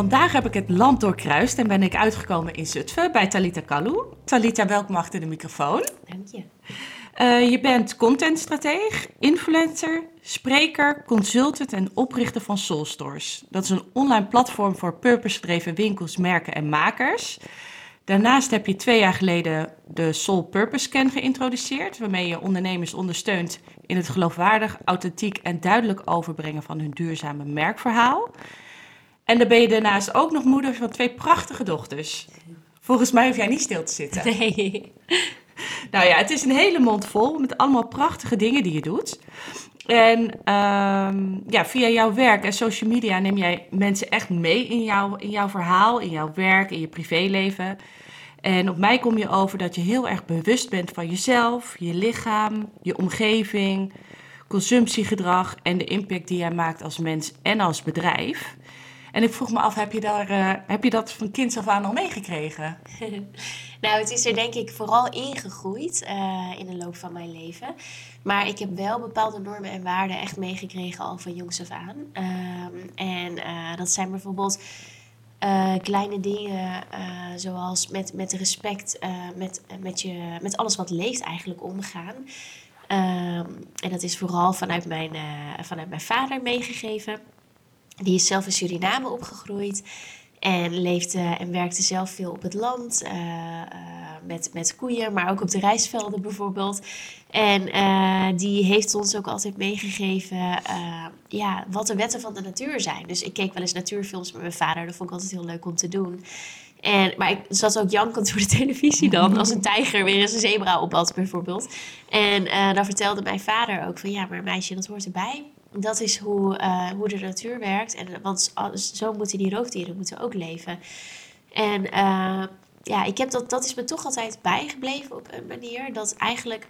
Vandaag heb ik het land doorkruist en ben ik uitgekomen in Zutphen bij Talita Kalou. Talita, welkom achter de microfoon. Dank je. Uh, je bent contentstrateeg, influencer, spreker, consultant en oprichter van Soul Stores. Dat is een online platform voor purpose-gedreven winkels, merken en makers. Daarnaast heb je twee jaar geleden de Soul Purpose Scan geïntroduceerd, waarmee je ondernemers ondersteunt in het geloofwaardig, authentiek en duidelijk overbrengen van hun duurzame merkverhaal. En dan ben je daarnaast ook nog moeder van twee prachtige dochters. Volgens mij hoef jij niet stil te zitten. Nee. Nou ja, het is een hele mond vol met allemaal prachtige dingen die je doet. En ehm, ja, via jouw werk en social media neem jij mensen echt mee in, jouw in jouw verhaal, in jouw werk, in je privéleven. En op mij kom je over dat je heel erg bewust bent van jezelf, je lichaam, je omgeving, consumptiegedrag en de impact die jij maakt als mens en als bedrijf. En ik vroeg me af, heb je, daar, uh, heb je dat van kinds af aan al meegekregen? nou, het is er denk ik vooral ingegroeid uh, in de loop van mijn leven. Maar ik heb wel bepaalde normen en waarden echt meegekregen al van jongs af aan. Um, en uh, dat zijn bijvoorbeeld kleine dingen zoals met, met respect, met, met, je, met alles wat leeft eigenlijk omgaan. Um, en dat is vooral vanuit mijn, vanuit mijn vader meegegeven. Die is zelf in Suriname opgegroeid en leefde en werkte zelf veel op het land. Uh, uh, met, met koeien, maar ook op de rijstvelden bijvoorbeeld. En uh, die heeft ons ook altijd meegegeven ja, wat de wetten van de natuur zijn. Dus ik keek wel eens natuurfilms met mijn vader. Dat vond ik altijd heel leuk om te doen. En, maar ik zat ook jankend door de televisie dan, als een tijger weer eens een zebra opat bijvoorbeeld. En dan vertelde mijn vader ook van ja, maar meisje, dat hoort erbij dat is hoe, uh, hoe de natuur werkt. En, want zo moeten die roofdieren moeten ook leven. En uh, ja, ik heb dat, dat is me toch altijd bijgebleven op een manier. Dat eigenlijk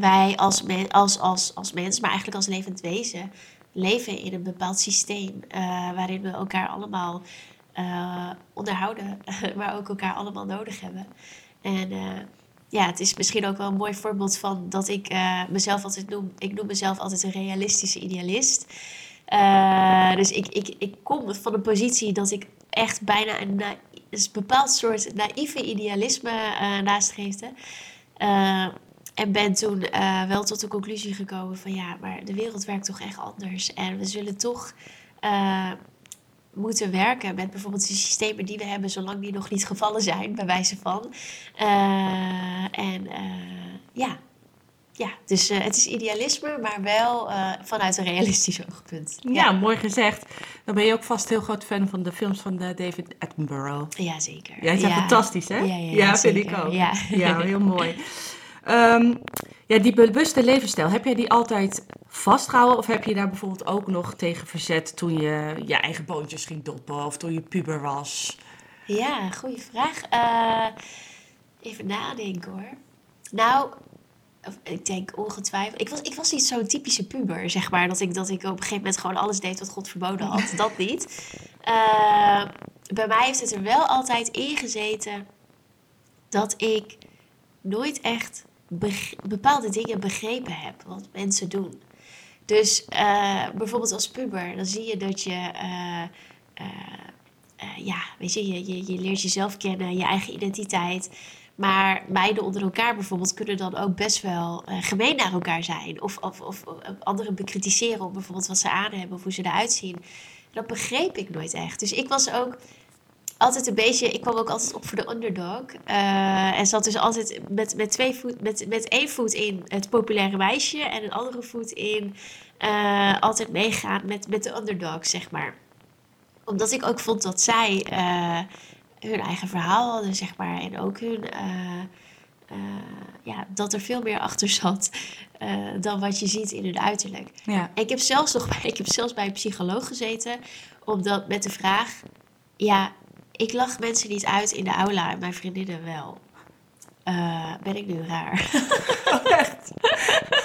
wij als, men, als, als, als mens, maar eigenlijk als levend wezen, leven in een bepaald systeem. Uh, waarin we elkaar allemaal onderhouden, maar ook elkaar allemaal nodig hebben. En ja, het is misschien ook wel een mooi voorbeeld van dat ik uh, mezelf altijd noem. Ik noem mezelf altijd een realistische idealist. Uh, dus ik, ik, ik kom van een positie dat ik echt bijna een, bepaald soort naïeve idealisme uh, en ben toen wel tot de conclusie gekomen van ja, maar de wereld werkt toch echt anders. En we zullen toch moeten werken met bijvoorbeeld de systemen die we hebben, zolang die nog niet gevallen zijn, bij wijze van. Uh, en uh, ja. ja, dus uh, het is idealisme, maar wel vanuit een realistisch oogpunt. Ja, ja, mooi gezegd. Dan ben je ook vast heel groot fan van de films van David Attenborough. Ja, zeker. Ja, het is ja. fantastisch, hè? Ja, ja, ja vind ik ook. Ja heel mooi. Um, ja, die bewuste levensstijl, heb jij die altijd vastgehouden? Of heb je daar bijvoorbeeld ook nog tegen verzet toen je je eigen boontjes ging doppen of toen je puber was? Ja, goede vraag. Uh, even nadenken hoor. Nou, ik denk ongetwijfeld. Ik was, ik was niet zo'n typische puber, zeg maar. Dat ik, dat ik op een gegeven moment gewoon alles deed wat God verboden had. dat niet. Uh, bij mij heeft het er wel altijd in gezeten dat ik nooit echt bepaalde dingen begrepen heb wat mensen doen. Dus uh, bijvoorbeeld als puber, dan zie je dat je, uh, uh, ja, weet je, je, je, leert jezelf kennen, je eigen identiteit. Maar meiden onder elkaar bijvoorbeeld kunnen dan ook best wel gemeen naar elkaar zijn. Of, of, of anderen bekritiseren op bijvoorbeeld wat ze aan hebben of hoe ze eruit zien. Dat begreep ik nooit echt. Dus ik was ook altijd een beetje, ik kwam ook altijd op voor de underdog. Uh, en zat dus altijd met, met, twee voet, met, met één voet in het populaire meisje en een andere voet in uh, altijd meegaan met, met de underdog, zeg maar. Omdat ik ook vond dat zij uh, hun eigen verhaal hadden, zeg maar. En ook hun ja, dat er veel meer achter zat dan wat je ziet in hun uiterlijk. Ja. Ik heb zelfs nog bij, ik heb zelfs bij een psycholoog gezeten omdat, met de vraag: ja, ik lach mensen niet uit in de aula en mijn vriendinnen wel. ben ik nu raar? Oh, echt?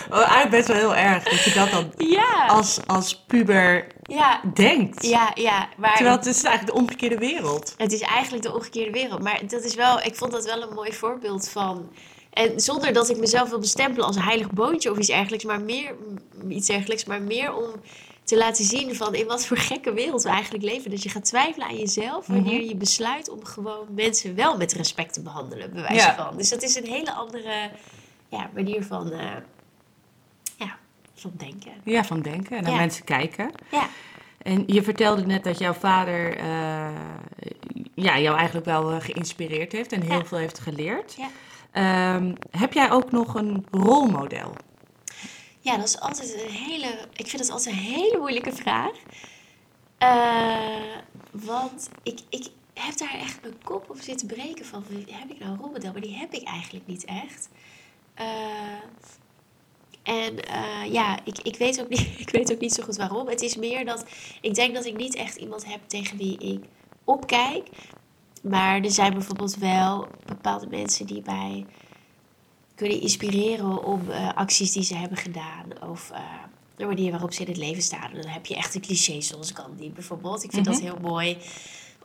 Oh, eigenlijk best wel heel erg dat je dat dan ja. als, als puber ja. denkt. Ja, ja. Maar Terwijl het is eigenlijk de omgekeerde wereld. Het is eigenlijk de omgekeerde wereld. Maar dat is wel, ik vond dat wel een mooi voorbeeld van. En zonder dat ik mezelf wil bestempelen als een heilig boontje of iets dergelijks, maar meer, iets dergelijks, maar meer om te laten zien van in wat voor gekke wereld we eigenlijk leven. Dat je gaat twijfelen aan jezelf wanneer je besluit om gewoon mensen wel met respect te behandelen, bij wijze van. Dus dat is een hele andere ja, manier van, uh, ja, van denken. Ja, van denken en naar mensen kijken. Ja. En je vertelde net dat jouw vader uh, ja, jou eigenlijk wel uh, geïnspireerd heeft en heel veel heeft geleerd. Ja. Um, heb jij ook nog een rolmodel? Ja, dat is altijd een hele. Ik vind het altijd een hele moeilijke vraag. Uh, want ik, ik heb daar echt mijn kop op zitten breken van. Heb ik nou een rolmodel? Maar die heb ik eigenlijk niet echt. Uh, en uh, ja, ik, ik, weet ook niet, ik weet ook niet zo goed waarom. Het is meer dat ik denk dat ik niet echt iemand heb tegen wie ik opkijk. Maar er zijn bijvoorbeeld wel bepaalde mensen die mij kunnen inspireren om uh, acties die ze hebben gedaan. Of uh, de manier waarop ze in het leven staan. En dan heb je echt een cliché zoals Gandhi bijvoorbeeld. Ik vind dat heel mooi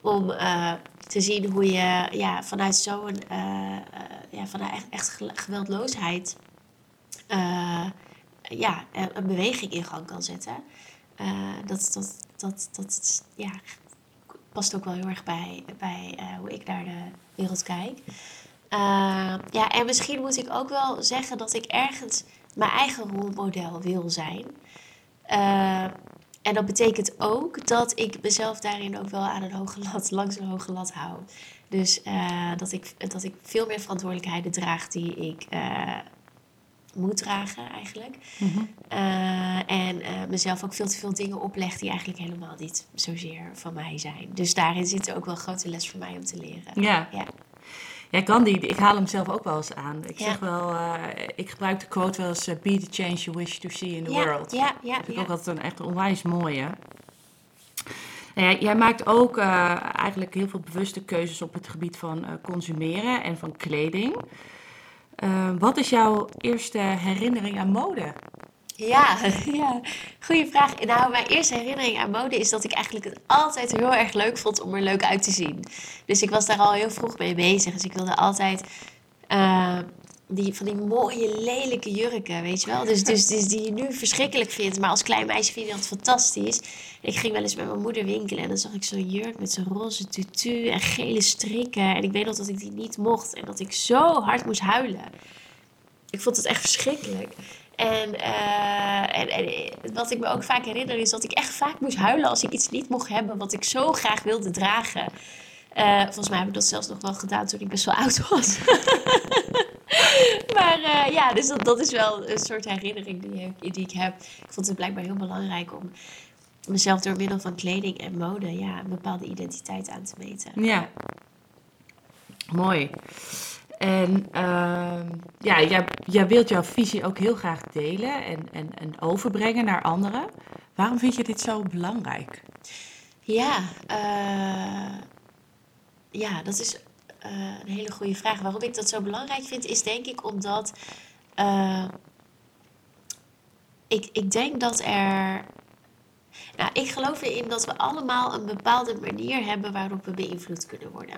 om uh, te zien hoe je ja, vanuit zo'n ja, vanuit echt, echt geweldloosheid ja, een beweging in gang kan zetten. dat, dat, dat, dat ja, past ook wel heel erg bij, bij hoe ik naar de wereld kijk. Uh, ja, en misschien moet ik ook wel zeggen dat ik ergens mijn eigen rolmodel wil zijn. Uh, en dat betekent ook dat ik mezelf daarin ook wel aan een hoge lat, langs een hoge lat hou. Dus uh, dat, ik, dat ik veel meer verantwoordelijkheden draag die ik moet dragen eigenlijk. Mm -hmm. en mezelf ook veel te veel dingen opleg die eigenlijk helemaal niet zozeer van mij zijn. Dus daarin zit er ook wel een grote les voor mij om te leren. Ja. ja. Ja, Gandhi, ik haal hem zelf ook wel eens aan. Ik zeg wel, uh, ik gebruik de quote wel eens: uh, be the change you wish to see in the world. ja, ja, Dat vind ik ook altijd een echt onwijs mooie. Nou ja, jij maakt ook uh, eigenlijk heel veel bewuste keuzes op het gebied van consumeren en van kleding. wat is jouw eerste herinnering aan mode? Ja, ja, goede vraag. Nou, mijn eerste herinnering aan mode is dat ik eigenlijk het altijd heel erg leuk vond om er leuk uit te zien. Dus ik was daar al heel vroeg mee bezig. Dus ik wilde altijd uh, die, van die mooie, lelijke jurken, weet je wel. Dus, dus, dus die je nu verschrikkelijk vindt, maar als klein meisje vind je dat fantastisch. Ik ging wel eens met mijn moeder winkelen en dan zag ik zo'n jurk met zo'n roze tutu en gele strikken. En ik weet nog dat ik die niet mocht en dat ik zo hard moest huilen. Ik vond het echt verschrikkelijk. En, uh, en, en, wat ik me ook vaak herinner is dat ik echt vaak moest huilen als ik iets niet mocht hebben wat ik zo graag wilde dragen. Uh, volgens mij heb ik dat zelfs nog wel gedaan toen ik best wel oud was. maar uh, ja, dus dat, dat is wel een soort herinnering die, die ik heb. Ik vond het blijkbaar heel belangrijk om mezelf door middel van kleding en mode ja, een bepaalde identiteit aan te meten. Ja, mooi. En uh, ja, jij, jij wilt jouw visie ook heel graag delen en, en, en overbrengen naar anderen. Waarom vind je dit zo belangrijk? Ja, uh, ja dat is uh, een hele goede vraag. Waarom ik dat zo belangrijk vind, is denk ik omdat uh, ik, ik denk dat er. Nou, ik geloof erin dat we allemaal een bepaalde manier hebben waarop we beïnvloed kunnen worden.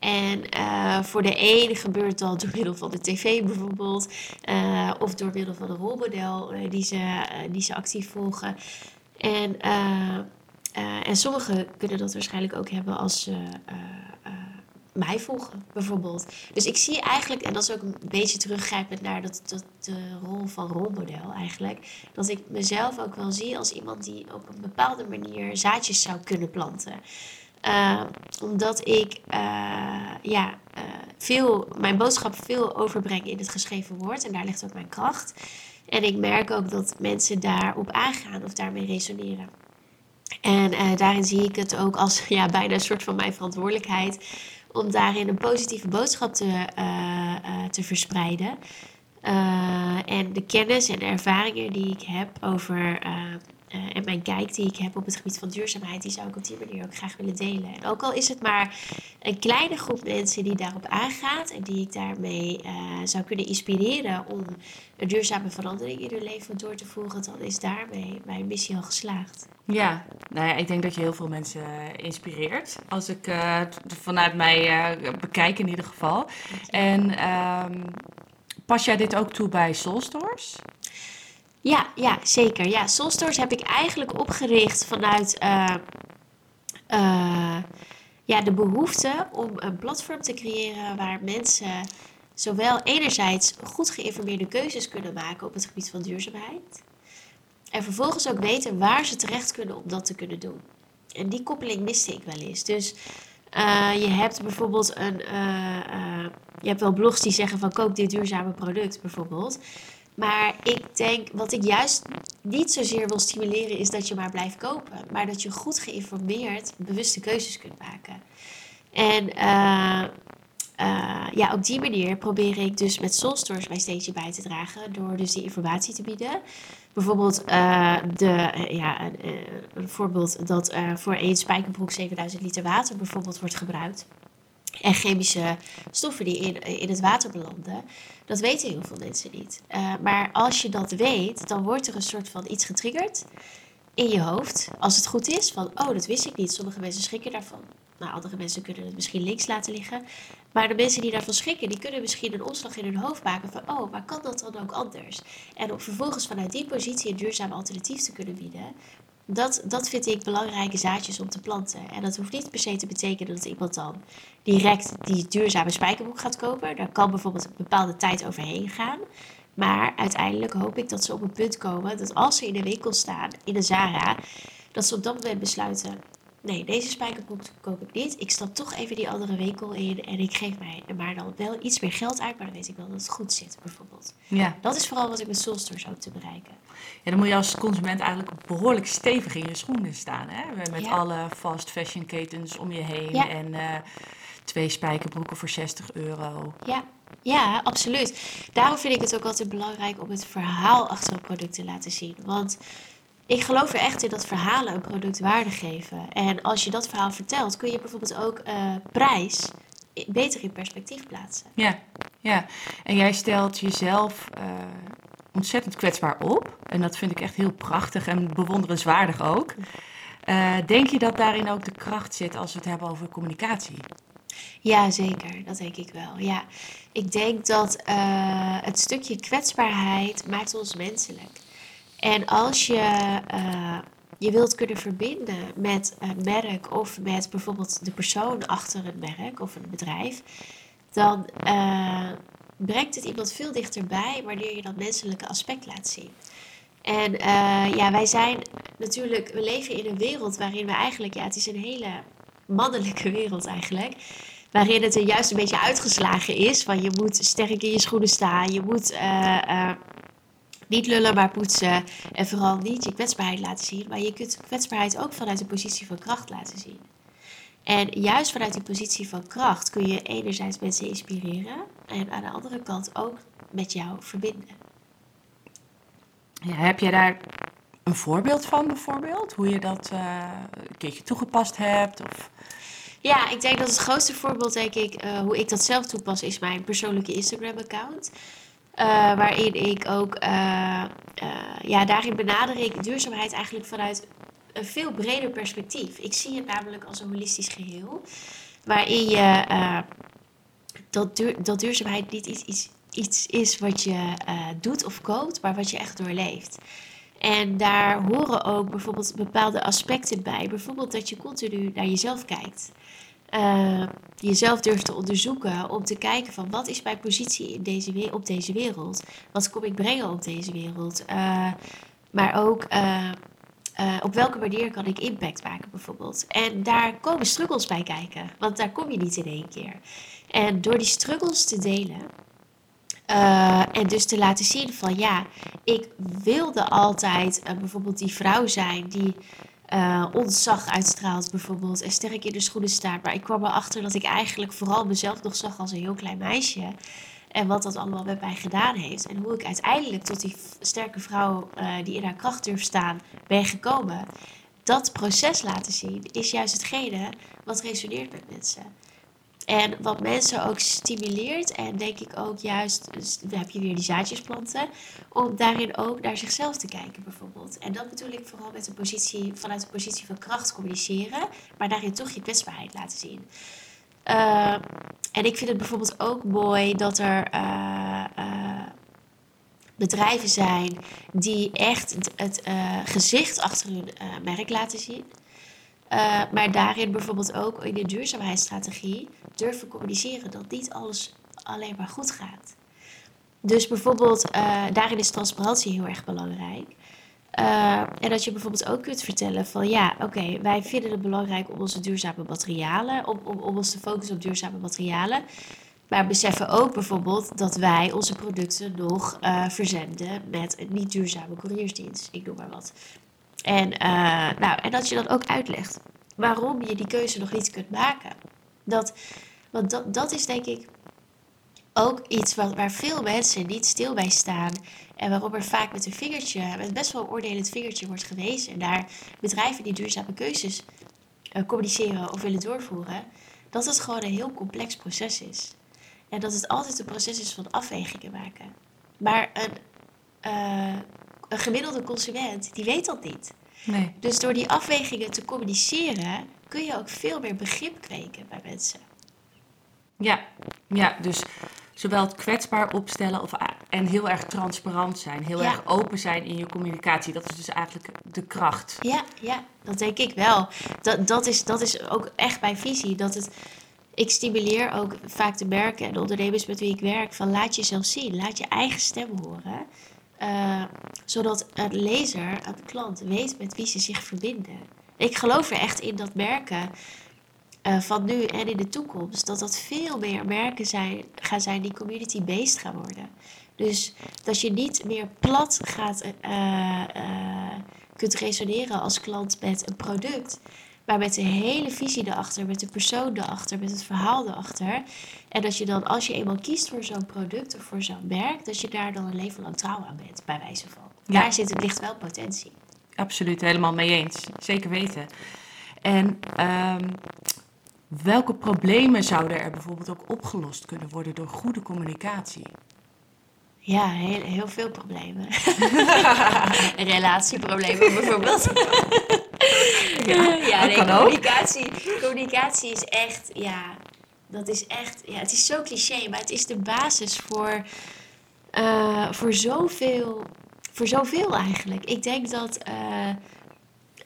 En uh, voor de een gebeurt dat door middel van de tv bijvoorbeeld, uh, of door middel van een rolmodel uh, die, ze, die ze actief volgen. En, en sommigen kunnen dat waarschijnlijk ook hebben als ze mij volgen, bijvoorbeeld. Dus ik zie eigenlijk, en dat is ook een beetje teruggrijpend naar dat, dat, de rol van rolmodel eigenlijk, dat ik mezelf ook wel zie als iemand die op een bepaalde manier zaadjes zou kunnen planten. Uh, omdat ik uh, ja, uh, veel, mijn boodschap veel overbreng in het geschreven woord. En daar ligt ook mijn kracht. En ik merk ook dat mensen daarop aangaan of daarmee resoneren. En daarin zie ik het ook als ja, bijna een soort van mijn verantwoordelijkheid om daarin een positieve boodschap te, te verspreiden. En de kennis en ervaringen die ik heb over uh, en mijn kijk die ik heb op het gebied van duurzaamheid, die zou ik op die manier ook graag willen delen. En ook al is het maar een kleine groep mensen die daarop aangaat en die ik daarmee uh, zou kunnen inspireren om een duurzame verandering in hun leven door te voeren, dan is daarmee mijn missie al geslaagd. Ja, nou ja, ik denk dat je heel veel mensen inspireert. Als ik uh, vanuit mij bekijk in ieder geval. En um, pas jij dit ook toe bij Soul Stores? Ja, ja, zeker. Ja, Soulstores heb ik eigenlijk opgericht vanuit uh, uh, ja, de behoefte om een platform te creëren waar mensen zowel enerzijds goed geïnformeerde keuzes kunnen maken op het gebied van duurzaamheid. En vervolgens ook weten waar ze terecht kunnen om dat te kunnen doen. En die koppeling miste ik wel eens. Dus uh, je hebt bijvoorbeeld een. je hebt wel blogs die zeggen van koop dit duurzame product bijvoorbeeld. Maar ik denk, wat ik juist niet zozeer wil stimuleren, is dat je maar blijft kopen. Maar dat je goed geïnformeerd bewuste keuzes kunt maken. En uh, uh, ja, op die manier probeer ik dus met Soulstores mijn steentje bij te dragen. Door dus die informatie te bieden. Bijvoorbeeld uh, de, ja, een voorbeeld dat voor één spijkerbroek 7000 liter water bijvoorbeeld wordt gebruikt en chemische stoffen die in, in het water belanden. Dat weten heel veel mensen niet. Uh, maar als je dat weet, dan wordt er een soort van iets getriggerd in je hoofd. Als het goed is, van oh, dat wist ik niet. Sommige mensen schrikken daarvan. Nou, andere mensen kunnen het misschien links laten liggen. Maar de mensen die daarvan schrikken, die kunnen misschien een omslag in hun hoofd maken van oh, maar kan dat dan ook anders? En om vervolgens vanuit die positie een duurzaam alternatief te kunnen bieden, dat, dat vind ik belangrijke zaadjes om te planten. En dat hoeft niet per se te betekenen dat iemand dan direct die duurzame spijkerbroek gaat kopen. Daar kan bijvoorbeeld een bepaalde tijd overheen gaan. Maar uiteindelijk hoop ik dat ze op een punt komen dat als ze in de winkel staan, in de Zara, dat ze op dat moment besluiten: nee, deze spijkerbroek koop ik niet. Ik stap toch even die andere winkel in en ik geef mij er maar dan wel iets meer geld uit, maar dan weet ik wel dat het goed zit, bijvoorbeeld. Ja. Dat is vooral wat ik met Soulstores hoop te bereiken. Ja, dan moet je als consument eigenlijk behoorlijk stevig in je schoenen staan, hè? Met alle fast fashion ketens om je heen en uh, twee spijkerbroeken voor 60 euro. Ja. Ja, absoluut. Daarom vind ik het ook altijd belangrijk om het verhaal achter een product te laten zien. Want ik geloof er echt in dat verhalen een product waarde geven. En als je dat verhaal vertelt, kun je bijvoorbeeld ook uh, prijs beter in perspectief plaatsen. Ja, ja. En jij stelt jezelf uh, ontzettend kwetsbaar op. En dat vind ik echt heel prachtig en bewonderenswaardig ook. Uh, denk je dat daarin ook de kracht zit als we het hebben over communicatie? Ja, zeker. Dat denk ik wel. Ja, ik denk dat het stukje kwetsbaarheid maakt ons menselijk. En als je uh, je wilt kunnen verbinden met een merk of met bijvoorbeeld de persoon achter het merk of een bedrijf, dan brengt het iemand veel dichterbij wanneer je dat menselijke aspect laat zien. En uh, ja, wij zijn natuurlijk, we leven in een wereld waarin we eigenlijk, ja, het is een hele mannelijke wereld eigenlijk. Waarin het er juist een beetje uitgeslagen is. Van je moet sterk in je schoenen staan. Je moet uh, niet lullen, maar poetsen. En vooral niet je kwetsbaarheid laten zien. Maar je kunt kwetsbaarheid ook vanuit een positie van kracht laten zien. En juist vanuit die positie van kracht kun je enerzijds mensen inspireren. En aan de andere kant ook met jou verbinden. Ja, heb je daar een voorbeeld van bijvoorbeeld? Hoe je dat uh, een keertje toegepast hebt? Of... Ja, ik denk dat het grootste voorbeeld, denk ik, uh, hoe ik dat zelf toepas, is mijn persoonlijke Instagram-account. Uh, waarin ik ook, ja, daarin benader ik duurzaamheid eigenlijk vanuit een veel breder perspectief. Ik zie het namelijk als een holistisch geheel, waarin je dat, duur, dat duurzaamheid niet iets, iets, iets is wat je doet of koopt, maar wat je echt doorleeft. En daar horen ook bijvoorbeeld bepaalde aspecten bij. Bijvoorbeeld dat je continu naar jezelf kijkt uh, jezelf durft te onderzoeken. Om te kijken van wat is mijn positie in deze, op deze wereld? Wat kom ik brengen op deze wereld? Maar ook uh, op welke manier kan ik impact maken bijvoorbeeld? En daar komen struggles bij kijken. Want daar kom je niet in één keer. En door die struggles te delen... en dus te laten zien van ja, ik wilde altijd bijvoorbeeld die vrouw zijn die ontzag uitstraalt bijvoorbeeld en sterk in de schoenen staat. Maar ik kwam erachter dat ik eigenlijk vooral mezelf nog zag als een heel klein meisje. En wat dat allemaal met mij gedaan heeft. En hoe ik uiteindelijk tot die sterke vrouw uh, die in haar kracht durft staan ben gekomen. Dat proces laten zien is juist hetgene wat resoneert met mensen. En wat mensen ook stimuleert en denk ik ook juist, dus dan heb je weer die zaadjesplanten, om daarin ook naar zichzelf te kijken bijvoorbeeld. En dat bedoel ik vooral met een positie, vanuit een positie van kracht communiceren, maar daarin toch je kwetsbaarheid laten zien. Uh, en ik vind het bijvoorbeeld ook mooi dat er uh, uh, bedrijven zijn die echt het, het gezicht achter hun merk laten zien. Maar daarin bijvoorbeeld ook in de duurzaamheidsstrategie durven communiceren dat niet alles alleen maar goed gaat. Dus bijvoorbeeld, daarin is transparantie heel erg belangrijk. Uh, en dat je bijvoorbeeld ook kunt vertellen van ja, oké, wij vinden het belangrijk om onze duurzame materialen, om, om, om ons te focussen op duurzame materialen. Maar beseffen ook bijvoorbeeld dat wij onze producten nog uh, verzenden met een niet duurzame couriersdienst. Ik noem maar wat. En, uh, nou, en dat je dan ook uitlegt waarom je die keuze nog niet kunt maken. Dat, want dat, dat is denk ik ook iets wat, waar veel mensen niet stil bij staan. En waarom er vaak met een vingertje, met best wel een oordelend vingertje wordt gewezen. naar bedrijven die duurzame keuzes uh, communiceren of willen doorvoeren. Dat het gewoon een heel complex proces is. En dat het altijd een proces is van afwegingen maken. Maar een, uh, een gemiddelde consument, die weet dat niet. Nee. Dus door die afwegingen te communiceren, kun je ook veel meer begrip kweken bij mensen. Ja, ja dus zowel het kwetsbaar opstellen of, en heel erg transparant zijn, heel erg open zijn in je communicatie. Dat is dus eigenlijk de kracht. Ja, ja dat denk ik wel. Dat, dat, is, dat is ook echt mijn visie. Dat het, ik stimuleer ook vaak de merken en de ondernemers met wie ik werk van laat jezelf zien, laat je eigen stem horen. Uh, zodat een lezer, een klant, weet met wie ze zich verbinden. Ik geloof er echt in dat merken uh, van nu en in de toekomst, dat dat veel meer merken zijn, gaan zijn die community-based gaan worden. Dus dat je niet meer plat gaat, uh, kunt resoneren als klant met een product, maar met de hele visie erachter, met de persoon erachter, met het verhaal erachter. En dat je dan, als je eenmaal kiest voor zo'n product of voor zo'n merk, dat je daar dan een leven lang trouw aan bent, bij wijze van. Daar zit het ligt wel potentie. Absoluut, helemaal mee eens. Zeker weten. En um, welke problemen zouden er bijvoorbeeld ook opgelost kunnen worden door goede communicatie? Ja, heel, heel veel problemen. Relatieproblemen bijvoorbeeld. ja, ja nee, communicatie, communicatie is echt, ja, dat is echt, ja, het is zo cliché, maar het is de basis voor, uh, voor zoveel, voor zoveel eigenlijk. Ik denk dat uh,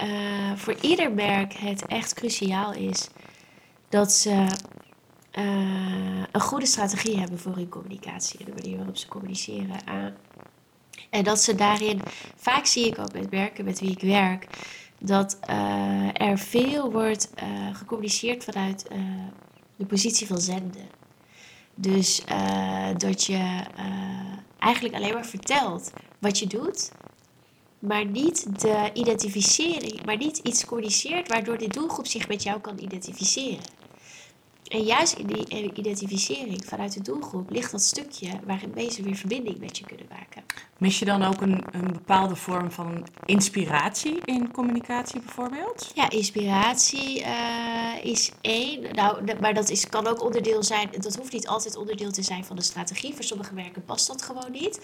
uh, voor ieder merk het echt cruciaal is dat ze een goede strategie hebben voor hun communicatie en de manier waarop ze communiceren. en dat ze daarin, vaak zie ik ook met merken met wie ik werk, dat uh, er veel wordt gecommuniceerd vanuit de positie van zenden. Dus dat je eigenlijk alleen maar vertelt wat je doet, maar niet de identificering, maar niet iets communiceert waardoor de doelgroep zich met jou kan identificeren. En juist in die identificering vanuit de doelgroep ligt dat stukje waarin mensen weer verbinding met je kunnen maken. Mis je dan ook een, een bepaalde vorm van inspiratie in communicatie bijvoorbeeld? Ja, inspiratie uh, is één. Nou, maar dat is, kan ook onderdeel zijn, dat hoeft niet altijd onderdeel te zijn van de strategie. Voor sommige werken past dat gewoon niet.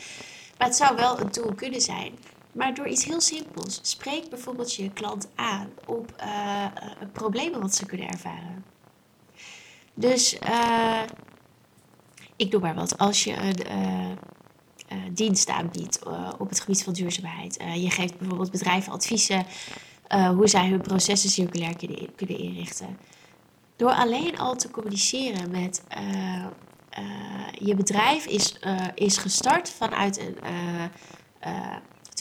Maar het zou wel een tool kunnen zijn. Maar door iets heel simpels. Spreek bijvoorbeeld je klant aan op uh, problemen wat ze kunnen ervaren. Dus uh, ik doe maar wat. Als je een dienst aanbiedt op het gebied van duurzaamheid. je geeft bijvoorbeeld bedrijven adviezen hoe zij hun processen circulair kunnen, kunnen inrichten. Door alleen al te communiceren met je bedrijf is, is gestart vanuit een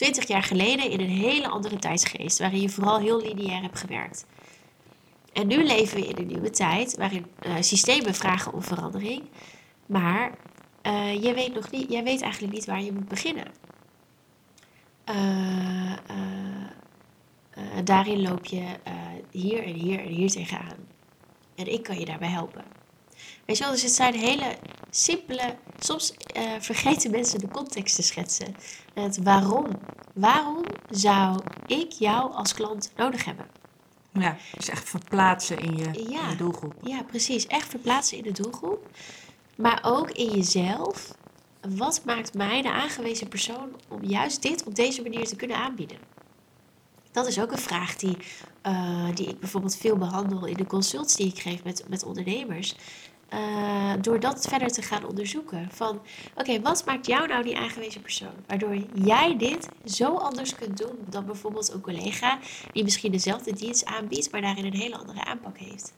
20 jaar geleden in een hele andere tijdsgeest, waarin je vooral heel lineair hebt gewerkt. En nu leven we in een nieuwe tijd waarin uh, systemen vragen om verandering. Maar uh, je weet nog niet, jij weet eigenlijk niet waar je moet beginnen. Uh, daarin loop je hier en hier en hier tegenaan. En ik kan je daarbij helpen. Weet je wel, dus het zijn hele simpele, soms uh, vergeten mensen de context te schetsen. Het waarom. Waarom zou ik jou als klant nodig hebben? Ja, dus echt verplaatsen in je, in je doelgroep. Ja, precies. Echt verplaatsen in de doelgroep. Maar ook in jezelf. Wat maakt mij de aangewezen persoon om juist dit op deze manier te kunnen aanbieden? Dat is ook een vraag die, uh, die ik bijvoorbeeld veel behandel in de consults die ik geef met, met ondernemers. Uh, door dat verder te gaan onderzoeken. Van oké, wat maakt jou nou die aangewezen persoon? Waardoor jij dit zo anders kunt doen dan bijvoorbeeld een collega die misschien dezelfde dienst aanbiedt, maar daarin een hele andere aanpak heeft.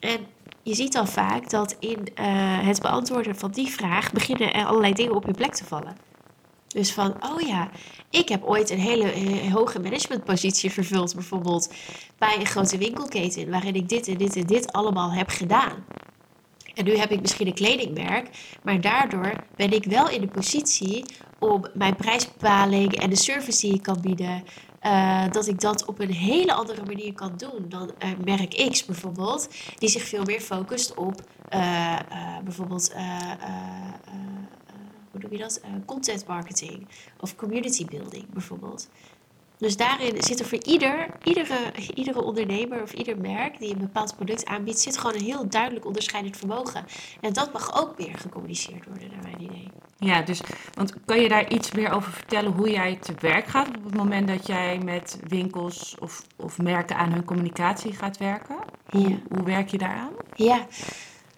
En je ziet al vaak dat in uh, het beantwoorden van die vraag beginnen er allerlei dingen op hun plek te vallen. Dus van, oh ja, ik heb ooit een hele eh, hoge managementpositie vervuld, bijvoorbeeld bij een grote winkelketen, waarin ik dit en dit en dit allemaal heb gedaan. En nu heb ik misschien een kledingmerk, maar daardoor ben ik wel in de positie om mijn prijsbepaling en de service die ik kan bieden, uh, dat ik dat op een hele andere manier kan doen dan uh, merk X bijvoorbeeld, die zich veel meer focust op bijvoorbeeld hoe noem je dat? content marketing of community building bijvoorbeeld. Dus daarin zit er voor ieder, iedere, iedere ondernemer of ieder merk die een bepaald product aanbiedt, zit gewoon een heel duidelijk onderscheidend vermogen. En dat mag ook weer gecommuniceerd worden, naar mijn idee. Ja, dus want kan je daar iets meer over vertellen hoe jij te werk gaat op het moment dat jij met winkels of, of merken aan hun communicatie gaat werken? Hoe, ja. hoe werk je daaraan? Ja,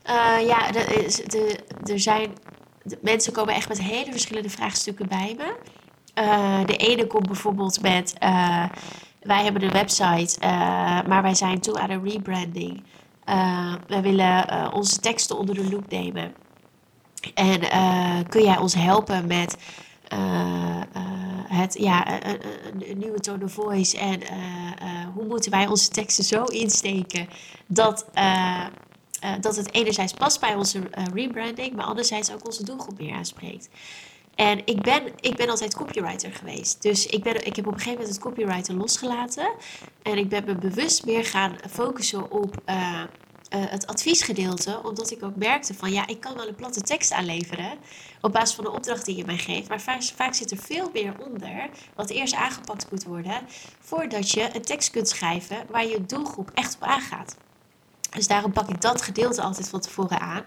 uh, ja de, de, er zijn, mensen komen echt met hele verschillende vraagstukken bij me. Uh, de ene komt bijvoorbeeld met, uh, wij hebben een website, uh, maar wij zijn toe aan een rebranding. wij willen onze teksten onder de loep nemen. En kun jij ons helpen met het, ja, een, een, nieuwe tone of voice en hoe moeten wij onze teksten zo insteken dat, dat het enerzijds past bij onze rebranding, maar anderzijds ook onze doelgroep meer aanspreekt. En ik ben, ik ben altijd copywriter geweest. Dus ik, ben, ik heb op een gegeven moment het copywriter losgelaten. En ik ben me bewust meer gaan focussen op uh, het adviesgedeelte. Omdat ik ook merkte van ja, ik kan wel een platte tekst aanleveren. Op basis van de opdracht die je mij geeft. Maar vaak, vaak zit er veel meer onder. Wat eerst aangepakt moet worden. Voordat je een tekst kunt schrijven waar je doelgroep echt op aangaat. Dus daarom pak ik dat gedeelte altijd van tevoren aan.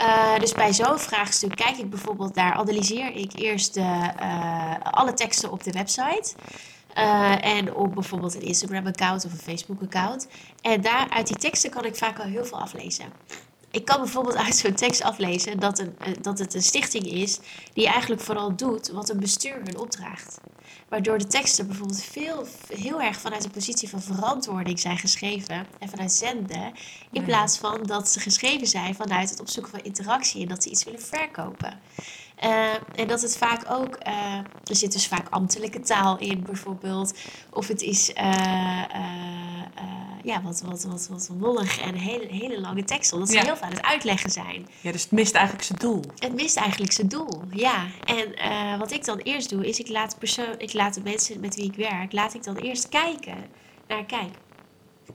Uh, dus bij zo'n vraagstuk kijk ik bijvoorbeeld daar, analyseer ik eerst de, uh, alle teksten op de website. En op bijvoorbeeld een Instagram-account of een Facebook-account. En daar uit die teksten kan ik vaak al heel veel aflezen. Ik kan bijvoorbeeld uit zo'n tekst aflezen dat, een, dat het een stichting is die eigenlijk vooral doet wat een bestuur hun opdraagt. Waardoor de teksten bijvoorbeeld veel, heel erg vanuit de positie van verantwoording zijn geschreven en vanuit zenden. In plaats van dat ze geschreven zijn vanuit het opzoeken van interactie en dat ze iets willen verkopen. Uh, en dat het vaak ook, uh, er zit dus vaak ambtelijke taal in bijvoorbeeld. Of het is uh, ja, wat, wat, wat, wat wollig en hele, hele lange tekst. Omdat ze heel veel aan het uitleggen zijn. Ja, dus het mist eigenlijk zijn doel. Het mist eigenlijk zijn doel, ja. En wat ik dan eerst doe, is ik laat, persoon, ik laat de mensen met wie ik werk, laat ik dan eerst kijken naar, kijk,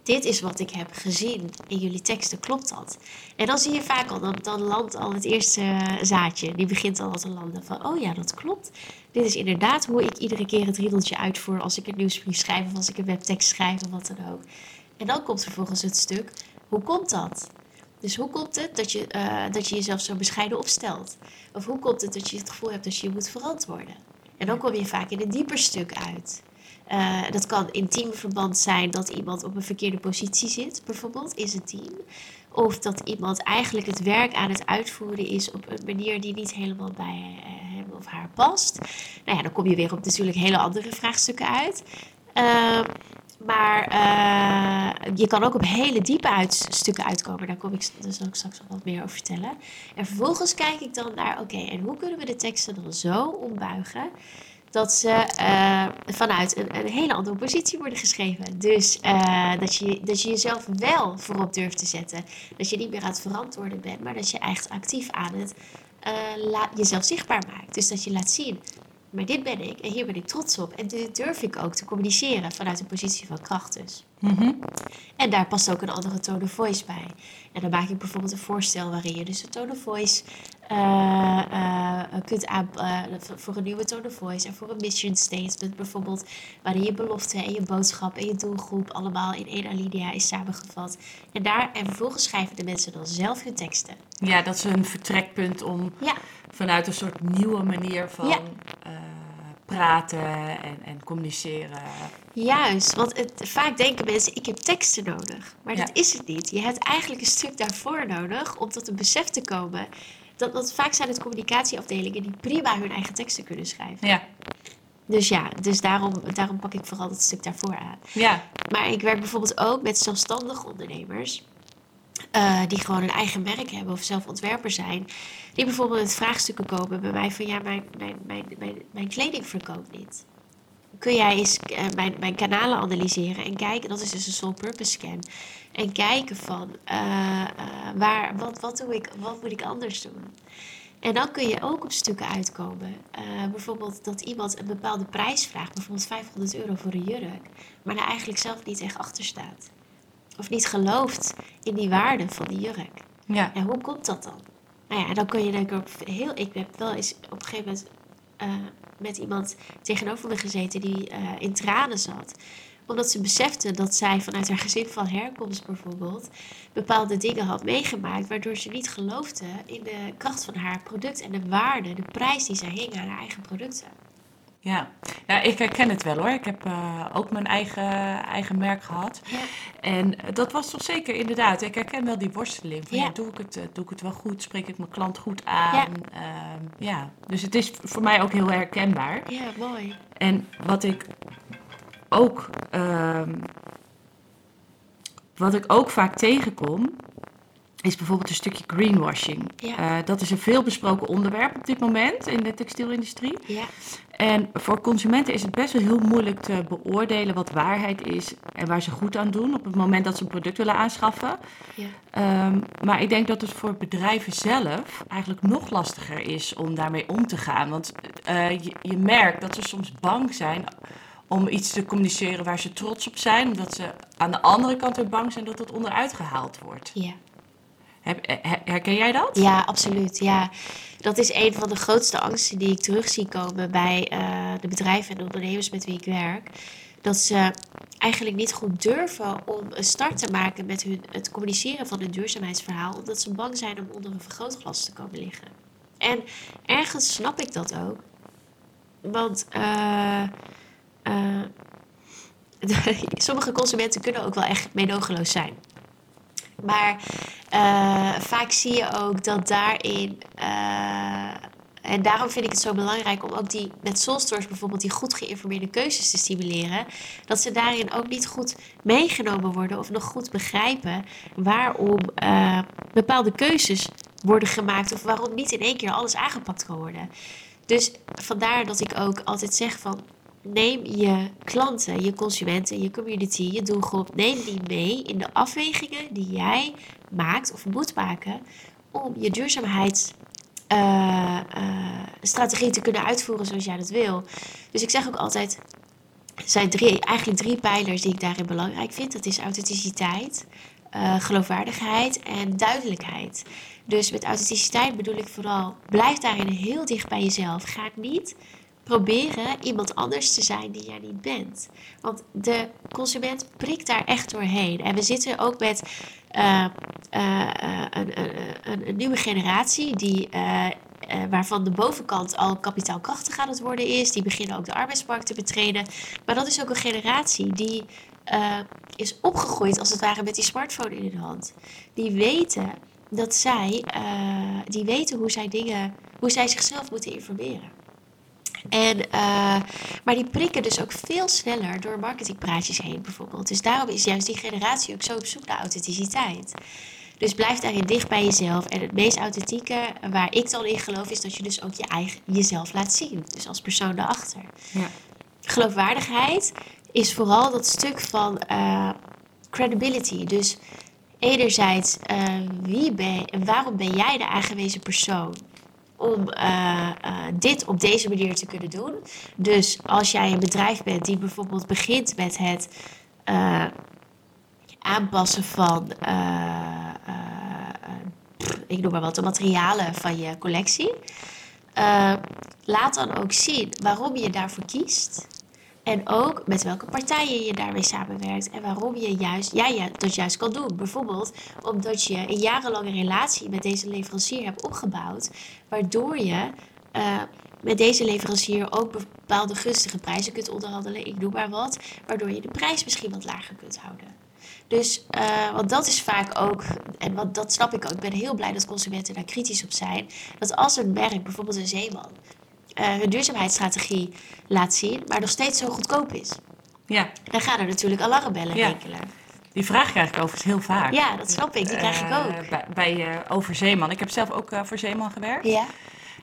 dit is wat ik heb gezien in jullie teksten, klopt dat? En dan zie je vaak al, dan, dan landt al het eerste zaadje. Die begint al te landen van, oh ja, dat klopt. Dit is inderdaad hoe ik iedere keer het riedeltje uitvoer als ik een nieuwsbrief schrijf of als ik een webtekst schrijf of wat dan ook. En dan komt vervolgens het stuk, hoe komt dat? Dus hoe komt het dat je, uh, dat je jezelf zo bescheiden opstelt? Of hoe komt het dat je het gevoel hebt dat je je moet verantwoorden? En dan kom je vaak in een dieper stuk uit. Uh, dat kan in teamverband zijn dat iemand op een verkeerde positie zit, bijvoorbeeld in zijn team. Of dat iemand eigenlijk het werk aan het uitvoeren is op een manier die niet helemaal bij uh, hem of haar past. Nou ja, dan kom je weer op natuurlijk hele andere vraagstukken uit. Uh, maar je kan ook op hele diepe uit, stukken uitkomen. Daar kom ik dus ook straks nog wat meer over vertellen. En vervolgens kijk ik dan naar, oké, en hoe kunnen we de teksten dan zo ombuigen dat ze uh, vanuit een, een, hele andere positie worden geschreven. Dus uh, dat, je, dat je jezelf wel voorop durft te zetten. Dat je niet meer aan het verantwoorden bent, maar dat je echt actief aan het uh, jezelf zichtbaar maakt. Dus dat je laat zien maar dit ben ik en hier ben ik trots op. En dit durf ik ook te communiceren vanuit een positie van kracht dus. En daar past ook een andere tone of voice bij. En dan maak ik bijvoorbeeld een voorstel waarin je dus een tone of voice eh, eh, kunt aan, eh, voor een nieuwe tone of voice en voor een mission statement bijvoorbeeld, waarin je belofte en je boodschap en je doelgroep allemaal in één alinea is samengevat. En daar en vervolgens schrijven de mensen dan zelf hun teksten. Ja, dat is een vertrekpunt om Ja, vanuit een soort nieuwe manier van Ja. Praten en, en communiceren. Juist, want het, vaak denken mensen, ik heb teksten nodig. Maar Ja. dat is het niet. Je hebt eigenlijk een stuk daarvoor nodig om tot een besef te komen. Dat, want vaak zijn het communicatieafdelingen die prima hun eigen teksten kunnen schrijven. Ja, Dus ja, dus daarom, daarom pak ik vooral dat stuk daarvoor aan. ja, Maar ik werk bijvoorbeeld ook met zelfstandige ondernemers. Eh, die gewoon een eigen merk hebben of zelf ontwerper zijn. Die bijvoorbeeld met vraagstukken komen bij mij van ja, mijn, mijn, mijn, mijn, kleding verkoopt niet. Kun jij eens eh, mijn, mijn kanalen analyseren en kijken, dat is dus een soul purpose scan. En kijken van eh, waar, wat, wat, doe ik, wat moet ik anders doen? En dan kun je ook op stukken uitkomen. Bijvoorbeeld dat iemand een bepaalde prijs vraagt, bijvoorbeeld 500 euro voor een jurk, maar daar eigenlijk zelf niet echt achter staat. Of niet gelooft in die waarde van die jurk. ja. Ja, hoe komt dat dan? Nou ja, dan kun je denk ik ook heel. Ik heb wel eens op een gegeven moment eh, met iemand tegenover me gezeten die eh, in tranen zat. Omdat ze besefte dat zij vanuit haar gezin van herkomst bijvoorbeeld bepaalde dingen had meegemaakt. Waardoor ze niet geloofde in de kracht van haar product en de waarde, de prijs die zij hing aan haar eigen producten. Ja. ja, ik herken het wel hoor. Ik heb eh, ook mijn eigen, eigen merk gehad. Ja. En eh, dat was toch zeker inderdaad. Ik herken wel die worsteling. Van, Ja. ja. doe, ik het, eh, doe ik het wel goed? Spreek ik mijn klant goed aan? Ja. ja. Dus het is voor mij ook heel herkenbaar. Ja, mooi. En wat ik ook, ehm, wat ik ook vaak tegenkom, is bijvoorbeeld een stukje greenwashing. Ja. Eh, dat is een veelbesproken onderwerp op dit moment in de textielindustrie. Ja, En voor consumenten is het best wel heel moeilijk te beoordelen wat waarheid is en waar ze goed aan doen op het moment dat ze een product willen aanschaffen. ja, Ehm, maar ik denk dat het voor bedrijven zelf eigenlijk nog lastiger is om daarmee om te gaan. Want eh, je, je merkt dat ze soms bang zijn om iets te communiceren waar ze trots op zijn, omdat ze aan de andere kant weer bang zijn dat het onderuit gehaald wordt. ja. Eh, herken jij dat? Ja, absoluut. Ja, dat is een van de grootste angsten die ik terug zie komen bij eh, de bedrijven en de ondernemers met wie ik werk. Dat ze eigenlijk niet goed durven om een start te maken met hun, het communiceren van hun duurzaamheidsverhaal, omdat ze bang zijn om onder een vergrootglas te komen liggen. En ergens snap ik dat ook. Want eh, sommige consumenten kunnen ook wel echt meedogenloos zijn. Maar eh, vaak zie je ook dat daarin. eh, en daarom vind ik het zo belangrijk om ook die met Soulstores bijvoorbeeld die goed geïnformeerde keuzes te stimuleren. Dat ze daarin ook niet goed meegenomen worden of nog goed begrijpen waarom eh, bepaalde keuzes worden gemaakt of waarom niet in één keer alles aangepakt kan worden. Dus vandaar dat ik ook altijd zeg van neem je klanten, je consumenten, je community, je doelgroep, neem die mee in de afwegingen die jij maakt of moet maken om je duurzaamheidsstrategie te kunnen uitvoeren zoals jij dat wil. Dus ik zeg ook altijd, er zijn drie, eigenlijk drie pijlers die ik daarin belangrijk vind. Dat is authenticiteit, eh, geloofwaardigheid en duidelijkheid. Dus met authenticiteit bedoel ik vooral, blijf daarin heel dicht bij jezelf. Ga niet proberen iemand anders te zijn die jij niet bent. Want de consument prikt daar echt doorheen. En we zitten ook met eh, eh, eh, een, een, een, nieuwe generatie die. waarvan de bovenkant al kapitaalkrachtig aan het worden is. Die beginnen ook de arbeidsmarkt te betreden. Maar dat is ook een generatie die is opgegroeid als het ware met die smartphone in hun hand. Die weten dat zij, die weten hoe zij dingen, hoe zij zichzelf moeten informeren. En, eh, maar die prikken dus ook veel sneller door marketingpraatjes heen bijvoorbeeld. Dus daarom is juist die generatie ook zo op zoek naar authenticiteit. Dus blijf daarin dicht bij jezelf. En het meest authentieke waar ik dan in geloof is dat je dus ook je eigen, jezelf laat zien. Dus als persoon daarachter. Ja. Geloofwaardigheid is vooral dat stuk van eh, credibility. Dus enerzijds, eh, wie ben, waarom ben jij de aangewezen persoon om eh, eh, dit op deze manier te kunnen doen. Dus als jij een bedrijf bent die bijvoorbeeld begint met het eh, aanpassen van, ik noem maar wat, de materialen van je collectie. laat dan ook zien waarom je daarvoor kiest. En ook met welke partijen je daarmee samenwerkt. En waarom je juist, jij ja, dat juist kan doen. Bijvoorbeeld omdat je een jarenlange relatie met deze leverancier hebt opgebouwd. Waardoor je eh, met deze leverancier ook bepaalde gunstige prijzen kunt onderhandelen. Ik noem maar wat. Waardoor je de prijs misschien wat lager kunt houden. Dus, eh, want dat is vaak ook, en wat, dat snap ik ook, ik ben heel blij dat consumenten daar kritisch op zijn. Dat als een merk, bijvoorbeeld een zeeman, hun duurzaamheidsstrategie laat zien, maar nog steeds zo goedkoop is. Ja, Dan gaan er natuurlijk alarmbellen Ja. rinkelen. die vraag krijg ik overigens heel vaak. Ja, dat snap ik. Die krijg ik Eh, ook. bij bij eh, over Zeeman. Ik heb zelf ook eh, voor Zeeman gewerkt. Ja,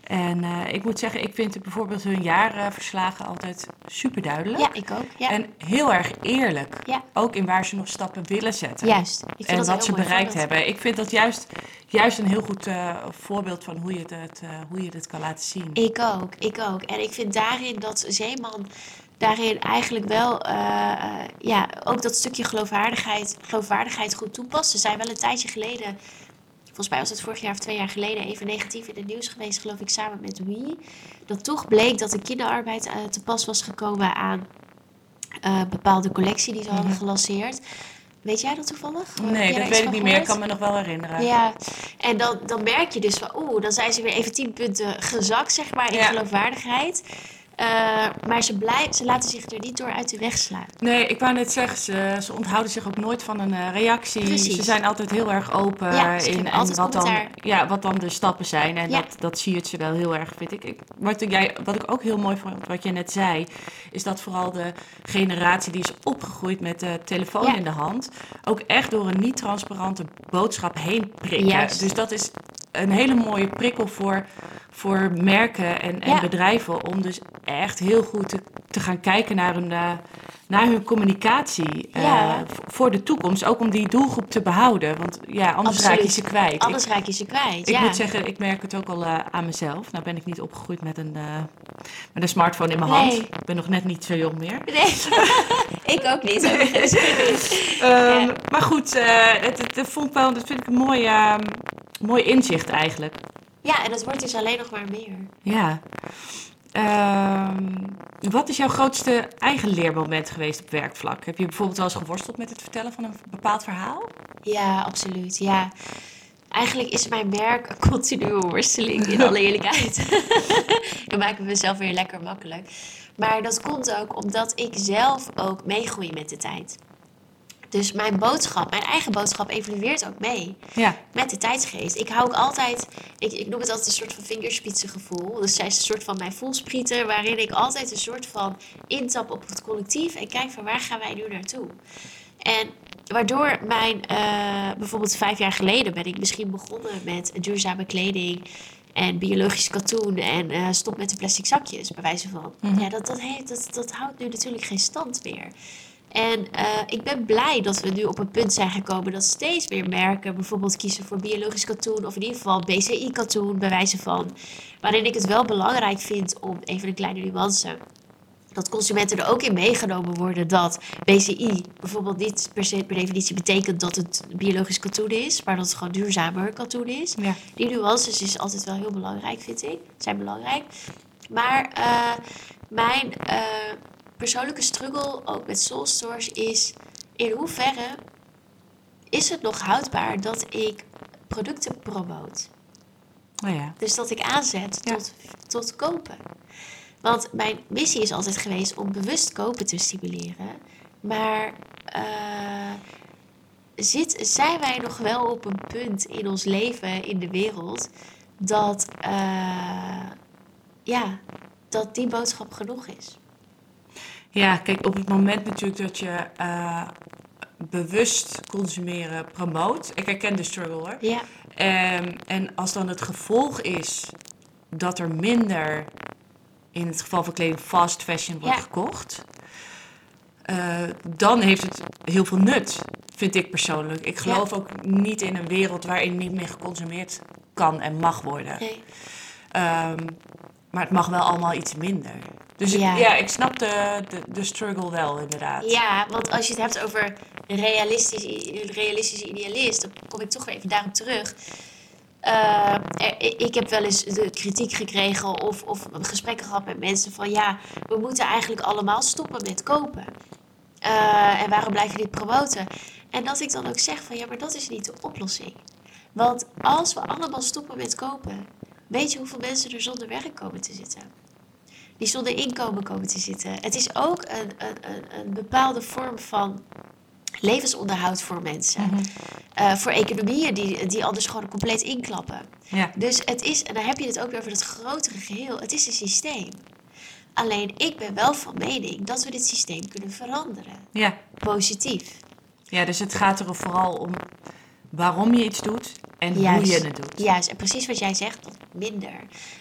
En eh, ik moet zeggen, ik vind het bijvoorbeeld hun jaarverslagen altijd super duidelijk. ja ik ook. Ja. En heel erg eerlijk. Ja. Ook in waar ze nog stappen willen zetten. Juist. Ik vind En dat wat ze bereikt voorbeeld. hebben. Ik vind dat juist, juist een heel goed eh, voorbeeld van hoe je, het, eh, hoe je het kan laten zien. Ik ook, ik ook. En ik vind daarin dat Zeeman daarin eigenlijk wel, ja, ook dat stukje geloofwaardigheid, geloofwaardigheid goed toepast. Ze zijn wel een tijdje geleden, volgens mij was het vorig jaar of twee jaar geleden, even negatief in het nieuws geweest, geloof ik, samen met Wie. Dat toch bleek dat de kinderarbeid eh, te pas was gekomen aan eh, bepaalde collectie die ze hadden Mhm. gelanceerd. Weet jij dat toevallig? Nee, dat weet ik niet meer. Ik kan me nog wel herinneren. Ja, en dan, dan merk je dus van, oeh, dan zijn ze weer even tien punten gezakt, zeg maar, in Ja. geloofwaardigheid. Eh, maar ze, blijven, ze laten zich er niet door uit de weg slaan. Nee, ik wou net zeggen, ze, ze onthouden zich ook nooit van een eh, reactie. Precies. Ze zijn altijd heel erg open Ja, ze in en wat, dan, ja, wat dan de stappen zijn. En Ja. dat, dat zie je ze wel heel erg, vind ik. ik wat, jij, wat ik ook heel mooi vond, wat je net zei, is dat vooral de generatie die is opgegroeid met de telefoon Ja. in de hand, ook echt door een niet transparante boodschap heen prikken. Juist. Dus dat is een hele mooie prikkel voor, voor merken en, en Ja. bedrijven om dus echt heel goed te, te gaan kijken naar hun, eh, naar hun communicatie eh, Ja. voor de toekomst. Ook om die doelgroep te behouden, want ja, anders raak je ze kwijt. Anders ik, raak je ze kwijt. ik ja. moet zeggen, ik merk het ook al eh, aan mezelf. Nou ben ik niet opgegroeid met een, met een smartphone in mijn Nee. hand. Ik ben nog net niet zo jong meer. Nee, ik ook niet. overigens. Ehm. Maar goed, het, het, het vond ik wel, dat vind ik een mooi, ehm, mooi inzicht eigenlijk. Ja, en dat wordt dus alleen nog maar meer. Ja. Ehm, wat is jouw grootste eigen leermoment geweest op werkvlak? Heb je bijvoorbeeld wel eens geworsteld met het vertellen van een bepaald verhaal? Ja, absoluut. Ja. Eigenlijk is mijn merk een continue worsteling, in alle eerlijkheid. Dan maak ik mezelf weer lekker makkelijk. Maar dat komt ook omdat ik zelf ook meegroei met de tijd. Dus mijn boodschap, mijn eigen boodschap evolueert ook mee Ja. met de tijdsgeest. Ik hou ook altijd, ik, ik noem het altijd een soort van vingerspitsengevoel. Dus zij is een soort van mijn voelsprieten, waarin ik altijd een soort van intap op het collectief en kijk van waar gaan wij nu naartoe. En waardoor mijn, eh, bijvoorbeeld vijf jaar geleden ben ik misschien begonnen met duurzame kleding en biologisch katoen en eh, stop met de plastic zakjes, bij wijze van. Mhm. Ja, dat, dat, heeft, dat, dat houdt nu natuurlijk geen stand meer. En eh, ik ben blij dat we nu op een punt zijn gekomen dat steeds meer merken bijvoorbeeld kiezen voor biologisch katoen of in ieder geval BCI-katoen, bij wijze van. Waarin ik het wel belangrijk vind om even een kleine nuance. Dat consumenten er ook in meegenomen worden dat BCI bijvoorbeeld niet per se per definitie betekent dat het biologisch katoen is, maar dat het gewoon duurzamer katoen is. Ja. Die nuances is altijd wel heel belangrijk, vind ik. Zijn belangrijk. Maar eh, mijn eh, persoonlijke struggle, ook met Soul Stores, is in hoeverre is het nog houdbaar dat ik producten promoot? Oh ja. Dus dat ik aanzet Ja. tot, tot kopen. Want mijn missie is altijd geweest om bewust kopen te stimuleren. Maar eh, zit, zijn wij nog wel op een punt in ons leven, in de wereld, dat, eh, ja, dat die boodschap genoeg is? Ja, kijk, op het moment natuurlijk dat je eh, bewust consumeren promoot. Ik herken de struggle hoor. Ja, Ehm, en als dan het gevolg is dat er minder, in het geval van kleding, fast fashion wordt Ja. gekocht, eh, dan heeft het heel veel nut, vind ik persoonlijk. Ik geloof ook niet in een wereld waarin niet meer geconsumeerd kan en mag worden. nee. Ehm, maar het mag wel allemaal iets minder. Dus ja, Ja. ik snap de, de, de struggle wel, inderdaad. Ja, want als je het hebt over realistisch, realistische idealist, dan kom ik toch weer even daarop terug. Eh, er- ik heb wel eens de kritiek gekregen of, of gesprekken gehad met mensen van ja, we moeten eigenlijk allemaal stoppen met kopen. Eh, en waarom blijf je dit promoten? En dat ik dan ook zeg van ja, maar dat is niet de oplossing. Want als we allemaal stoppen met kopen, weet je hoeveel mensen er zonder werk komen te zitten? Die zonder inkomen komen te zitten. Het is ook een, een, een, een bepaalde vorm van levensonderhoud voor mensen. Mhm. Eh, voor economieën die, die anders gewoon compleet inklappen. Ja. Dus het is, en dan heb je het ook weer over het grotere geheel. Het is een systeem. Alleen ik ben wel van mening dat we dit systeem kunnen veranderen. Ja. Positief. ja, dus het gaat er vooral om waarom je iets doet en hoe je het doet. Juist, en precies wat jij zegt, wat minder.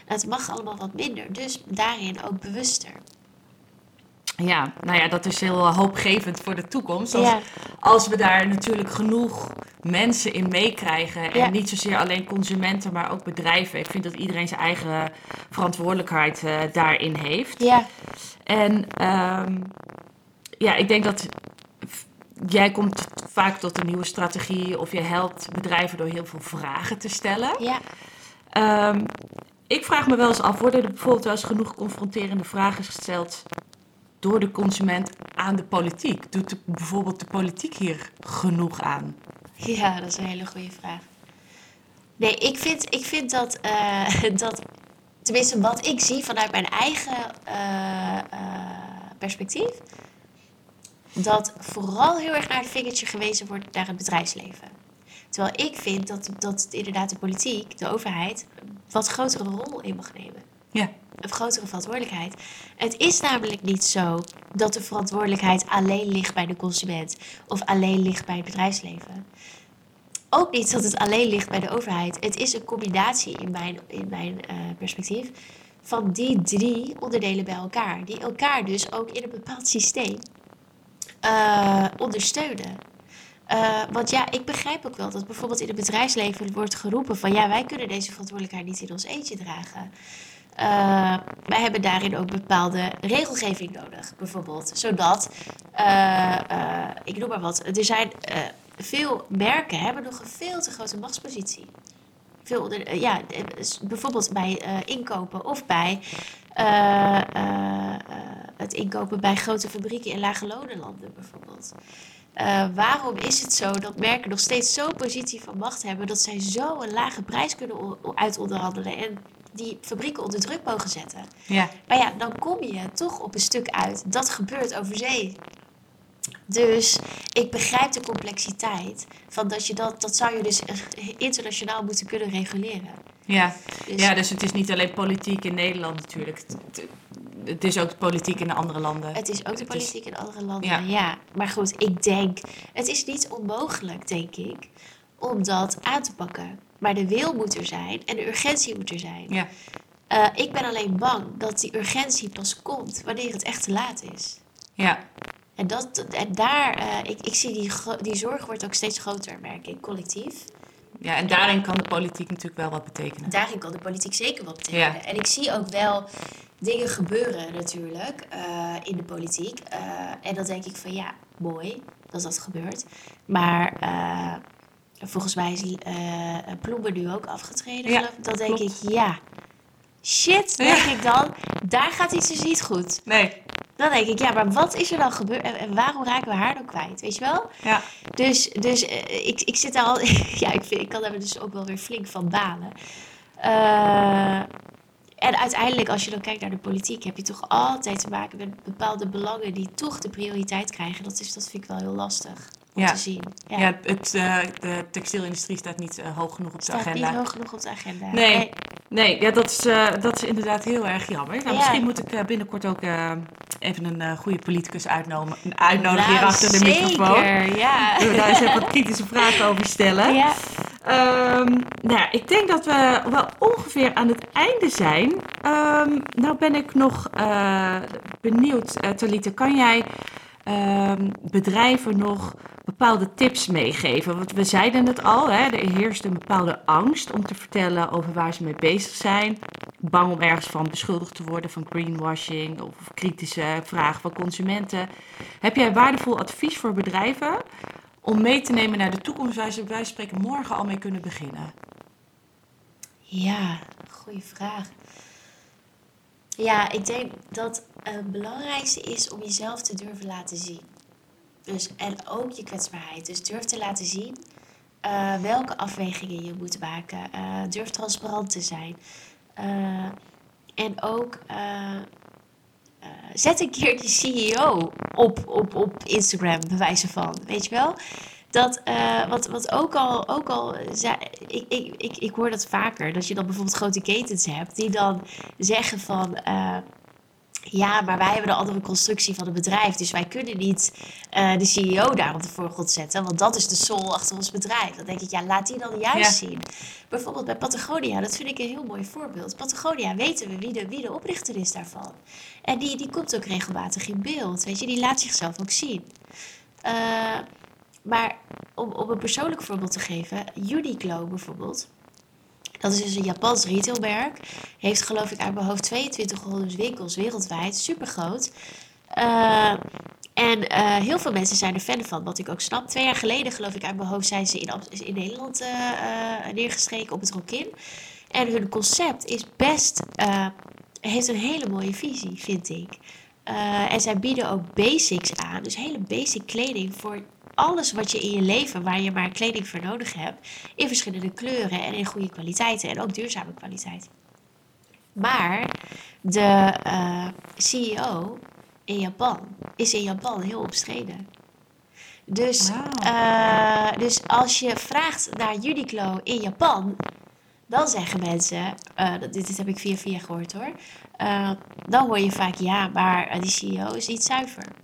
Het mag allemaal wat minder, dus daarin ook bewuster. Ja, nou ja, dat is heel eh, hoopgevend voor de toekomst. Als, Ja. als we daar natuurlijk genoeg mensen in meekrijgen. En Ja. niet zozeer alleen consumenten, maar ook bedrijven. Ik vind dat iedereen zijn eigen verantwoordelijkheid eh, daarin heeft. Ja, En ehm, ja, ik denk dat jij komt vaak tot een nieuwe strategie. Of je helpt bedrijven door heel veel vragen te stellen. ja. Ehm, ik vraag me wel eens af, worden er bijvoorbeeld wel eens genoeg confronterende vragen gesteld door de consument aan de politiek? Doet de- bijvoorbeeld de politiek hier genoeg aan? Ja, dat is een hele goede vraag. Nee, ik vind, ik vind dat, eh, dat, tenminste wat ik zie vanuit mijn eigen eh, eh, perspectief, dat vooral heel erg naar het vingertje gewezen wordt naar het bedrijfsleven. Terwijl ik vind dat, dat inderdaad de politiek, de overheid, wat grotere rol in mag nemen. Ja, Een grotere verantwoordelijkheid. Het is namelijk niet zo dat de verantwoordelijkheid alleen ligt bij de consument of alleen ligt bij het bedrijfsleven. Ook niet dat het alleen ligt bij de overheid. Het is een combinatie in mijn, in mijn eh, perspectief van die drie onderdelen bij elkaar. Die elkaar dus ook in een bepaald systeem eh, ondersteunen. Eh, want ja, ik begrijp ook wel dat bijvoorbeeld in het bedrijfsleven wordt geroepen van ja, wij kunnen deze verantwoordelijkheid niet in ons eentje dragen. Eh, wij hebben daarin ook bepaalde regelgeving nodig, bijvoorbeeld. Zodat, ik noem maar wat, er zijn veel merken hebben nog een veel te grote machtspositie. Veel ja, bijvoorbeeld bij inkopen of bij het inkopen bij grote fabrieken in lage lonenlanden bijvoorbeeld. Eh, waarom is het zo dat merken nog steeds zo'n positie van macht hebben dat zij zo een lage prijs kunnen uitonderhandelen en die fabrieken onder druk mogen zetten? ja, Maar ja, dan kom je toch op een stuk uit. Dat gebeurt over zee. Dus ik begrijp de complexiteit van dat je dat, dat zou je dus internationaal moeten kunnen reguleren. ja. Dus, ja, dus het is niet alleen politiek in Nederland natuurlijk. Het, het- is ook de politiek in de andere landen. Het is ook de is- politiek in andere landen, Ja. ja. Maar goed, ik denk, het is niet onmogelijk, denk ik, om dat aan te pakken. Maar de wil moet er zijn en de urgentie moet er zijn. Ja, Eh, ik ben alleen bang dat die urgentie pas komt wanneer het echt te laat is. ja, En, dat, en daar, eh, ik, ik zie die, die zorg wordt ook steeds groter, merk ik, collectief. ja, en daarin kan de politiek natuurlijk wel wat betekenen. Daarin kan de politiek zeker wat betekenen. Ja. En ik zie ook wel dingen gebeuren natuurlijk eh, in de politiek. Eh, en dan denk ik van ja, mooi dat dat gebeurt. Maar eh, volgens mij is Ploemen nu ook afgetreden. Ja. Dan denk klopt. ik ja, shit, Ja. denk ik dan. Daar gaat iets dus niet goed. Nee, Dan denk ik, ja, maar wat is er dan gebeurd? En, en waarom raken we haar dan kwijt? Weet je wel? ja, Dus, dus ik, ik zit daar al. ja, ik, vind, ik kan daar dus ook wel weer flink van balen. En uiteindelijk, als je dan kijkt naar de politiek, heb je toch altijd te maken met bepaalde belangen die toch de prioriteit krijgen. Dat, is, dat vind ik wel heel lastig om Ja. te zien. Ja, ja. het, eh, de textielindustrie staat niet eh, hoog genoeg op de staat agenda. niet hoog genoeg op de agenda. Nee. Nee, ja, dat, is, eh, dat is inderdaad heel erg jammer. Nou, Ja. Misschien moet ik binnenkort ook even een goede politicus uitnodigen, uitnodigen hier Nou, achter de zeker, microfoon. ja. Daar eens even wat kritische vragen over stellen? ja. Ehm, nou ik denk dat we wel ongeveer aan het einde zijn. Ehm, nou ben ik nog eh, benieuwd, Talita, kan jij ehm, bedrijven nog bepaalde tips meegeven? Want we zeiden het al, hè, er heerst een bepaalde angst om te vertellen over waar ze mee bezig zijn. bang om ergens van beschuldigd te worden van greenwashing of kritische vragen van consumenten. Heb jij waardevol advies voor bedrijven om mee te nemen naar de toekomst waar ze bij spreken morgen al mee kunnen beginnen? Ja, goede vraag. Ja, ik denk dat het belangrijkste is om jezelf te durven laten zien. Dus, en ook je kwetsbaarheid. Dus durf te laten zien uh, welke afwegingen je moet maken. Uh, durf transparant te zijn. Uh, en ook zet een keer die CEO op, op, op Instagram, bewijzen van. Weet je wel? Dat, wat, wat ook al, ook al ik, ik, ik, ik hoor dat vaker, dat je dan bijvoorbeeld grote ketens hebt die dan zeggen van ja, maar wij hebben de andere constructie van het bedrijf. Dus wij kunnen niet uh, de CEO daar op de voorgrond zetten. Want dat is de soul achter ons bedrijf. Dan denk ik, ja, laat die dan juist zien. Bijvoorbeeld bij Patagonia, dat vind ik een heel mooi voorbeeld. Patagonia weten we wie de, wie de oprichter is daarvan. En die, die komt ook regelmatig in beeld. Weet je, die laat zichzelf ook zien. Uh, maar om, om een persoonlijk voorbeeld te geven, Uniqlo bijvoorbeeld. Dat is dus een Japans retailmerk. Heeft geloof ik uit mijn hoofd 2200 winkels wereldwijd. Super groot. Uh, en uh, heel veel mensen zijn er fan van, wat ik ook snap. Twee jaar geleden, geloof ik, uit mijn hoofd zijn ze in, in Nederland uh, neergestreken op het Rokin. En hun concept is best, heeft een hele mooie visie, vind ik. en zij bieden ook basics aan, dus hele basic kleding voor alles wat je in je leven, waar je maar kleding voor nodig hebt, in verschillende kleuren en in goede kwaliteiten en ook duurzame kwaliteit. Maar de uh, eh, CEO in Japan is in Japan heel omstreden. Dus, uh, dus als je vraagt naar Uniqlo in Japan, dan zeggen mensen, uh, dit, dit, heb ik via via gehoord hoor, dan hoor je vaak ja, maar die CEO is niet zuiver.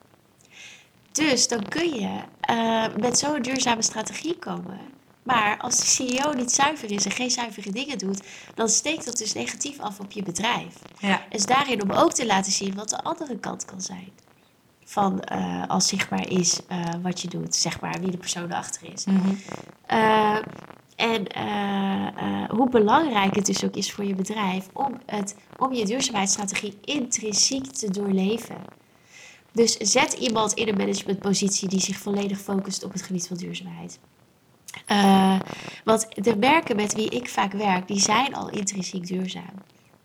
Dus dan kun je uh, met zo'n duurzame strategie komen. Maar als de CEO niet zuiver is en geen zuivere dingen doet, dan steekt dat dus negatief af op je bedrijf. Ja. Dus daarin om ook te laten zien wat de andere kant kan zijn. Van uh, als zichtbaar is uh, wat je doet, zeg maar, wie de persoon erachter is. Mm -hmm. en hoe belangrijk het dus ook is voor je bedrijf om, het, om je duurzaamheidsstrategie intrinsiek te doorleven. Dus zet iemand in een managementpositie die zich volledig focust op het gebied van duurzaamheid. Uh, want de merken met wie ik vaak werk, die zijn al intrinsiek duurzaam.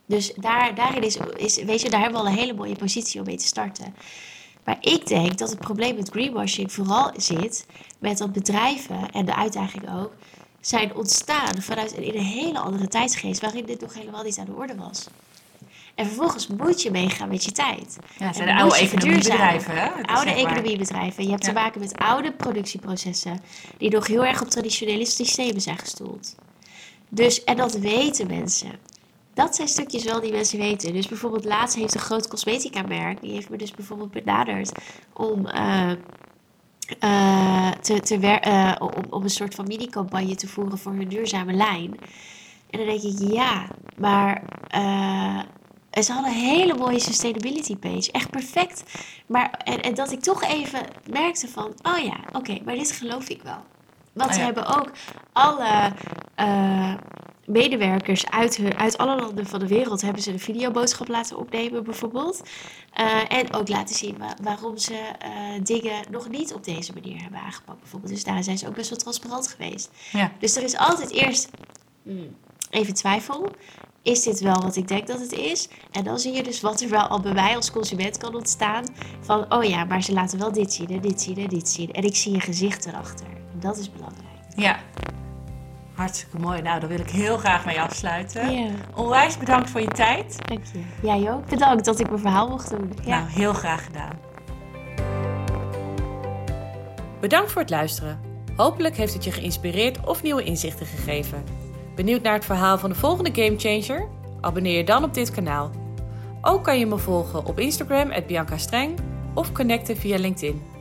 Dus daar, daarin is, is, weet je, daar hebben we al een hele mooie positie om mee te starten. Maar ik denk dat het probleem met greenwashing vooral zit met dat bedrijven, en de uitdaging ook, zijn ontstaan vanuit een, een hele andere tijdsgeest waarin dit nog helemaal niet aan de orde was. En vervolgens moet je meegaan met je tijd. Ja, het zijn de oude economiebedrijven. Hè? Oude economiebedrijven. Je hebt te maken met oude productieprocessen. Die nog heel erg op traditionele systemen zijn gestoeld. Dus, en dat weten mensen. Dat zijn stukjes wel die mensen weten. Dus bijvoorbeeld laatst heeft een groot cosmetica merk. Die heeft me dus bijvoorbeeld benaderd om... Uh, uh, te, te uh, om, om een soort van mini-campagne te voeren voor hun duurzame lijn. En dan denk ik, ja, maar en ze hadden een hele mooie sustainability page. Echt perfect. Maar, en, en dat ik toch even merkte van, oh ja, oké, maar dit geloof ik wel. Want oh ze hebben ook alle uh, medewerkers uit, hun, uit alle landen van de wereld... hebben ze een videoboodschap laten opnemen bijvoorbeeld. Uh, en ook laten zien waarom ze uh, dingen nog niet op deze manier hebben aangepakt bijvoorbeeld. Dus daar zijn ze ook best wel transparant geweest. Ja. Dus er is altijd eerst... Hmm, even twijfel is dit wel wat ik denk dat het is? En dan zie je dus wat er wel al bij mij als consument kan ontstaan. Van, oh ja, maar ze laten wel dit zien en dit zien en dit zien. En ik zie een gezicht erachter. En dat is belangrijk. Ja, hartstikke mooi. Nou, daar wil ik heel graag mee afsluiten. Ja. Onwijs bedankt voor je tijd. Dank je. Jij ook. Bedankt dat ik mijn verhaal mocht doen. Ja. Nou, heel graag gedaan. Bedankt voor het luisteren. Hopelijk heeft het je geïnspireerd of nieuwe inzichten gegeven. Benieuwd naar het verhaal van de volgende Gamechanger? Abonneer je dan op dit kanaal. Ook kan je me volgen op Instagram, Bianca Streng, of connecten via LinkedIn.